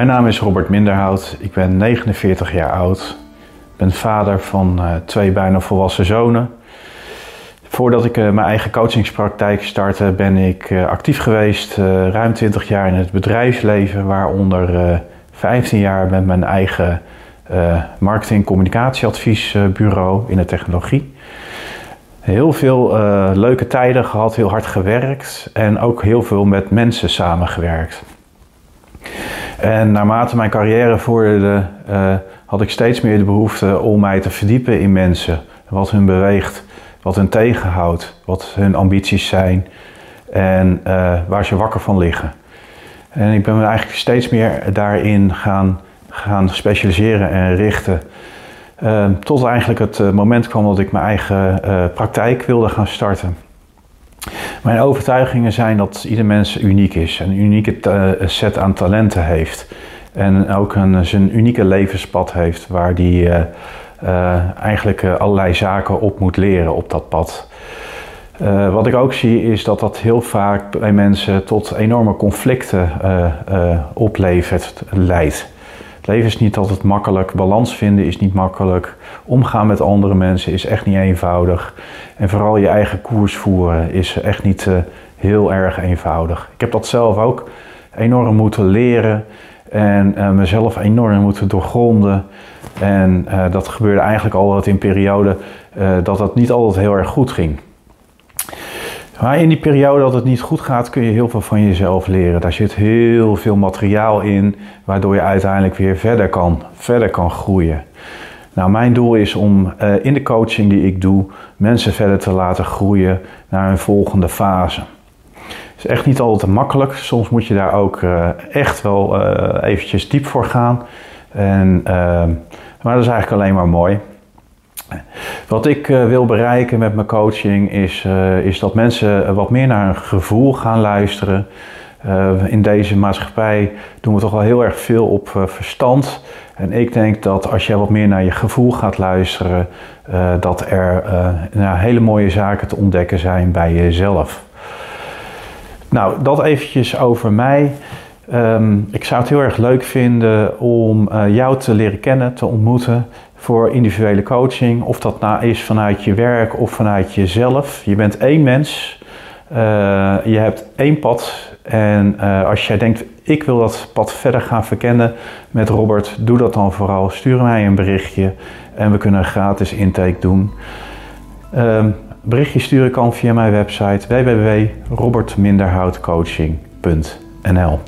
Mijn naam is Robert Minderhout. Ik ben 49 jaar oud. Ben vader van uh, twee bijna volwassen zonen. Voordat ik uh, mijn eigen coachingspraktijk startte, ben ik uh, actief geweest. ruim 20 jaar in het bedrijfsleven, waaronder 15 jaar met mijn eigen marketing- communicatieadviesbureau in de technologie. Heel veel leuke tijden gehad, heel hard gewerkt en ook heel veel met mensen samengewerkt. En naarmate mijn carrière vorderde, uh, had ik steeds meer de behoefte om mij te verdiepen in mensen. Wat hun beweegt, wat hun tegenhoudt, wat hun ambities zijn en uh, waar ze wakker van liggen. En ik ben me eigenlijk steeds meer daarin gaan, gaan specialiseren en richten. Uh, tot eigenlijk het moment kwam dat ik mijn eigen praktijk wilde gaan starten. Mijn overtuigingen zijn dat ieder mens uniek is, een unieke eh, set aan talenten heeft. En ook een, zijn unieke levenspad heeft waar die uh, uh, eigenlijk allerlei zaken op moet leren op dat pad. Wat ik ook zie is dat dat heel vaak bij mensen tot enorme conflicten oplevert, leidt. Leven is niet altijd makkelijk, balans vinden is niet makkelijk, omgaan met andere mensen is echt niet eenvoudig. En vooral je eigen koers voeren is echt niet uh, heel erg eenvoudig. Ik heb dat zelf ook enorm moeten leren en uh, mezelf enorm moeten doorgronden. En uh, dat gebeurde eigenlijk altijd in perioden dat het niet altijd heel erg goed ging. Maar in die periode dat het niet goed gaat, kun je heel veel van jezelf leren. Daar zit heel veel materiaal in, waardoor je uiteindelijk weer verder kan, verder kan groeien. Nou, mijn doel is om uh, in de coaching die ik doe, mensen verder te laten groeien naar een volgende fase. Het is echt niet altijd makkelijk. Soms moet je daar ook uh, echt wel uh, eventjes diep voor gaan. En, maar dat is eigenlijk alleen maar mooi. Wat ik uh, wil bereiken met mijn coaching is, uh, is dat mensen wat meer naar hun gevoel gaan luisteren. In deze maatschappij doen we toch wel heel erg veel op verstand. En ik denk dat als je wat meer naar je gevoel gaat luisteren, dat er nou, hele mooie zaken te ontdekken zijn bij jezelf. Nou, dat eventjes over mij. Um, ik zou het heel erg leuk vinden om jou te leren kennen, te ontmoeten voor individuele coaching. Of dat nou is vanuit je werk of vanuit jezelf. Je bent één mens. Uh, je hebt één pad. En uh, als jij denkt, ik wil dat pad verder gaan verkennen met Robert, doe dat dan vooral. Stuur mij een berichtje en we kunnen een gratis intake doen. Uh, berichtje sturen kan via mijn website www.robertminderhoutcoaching.nl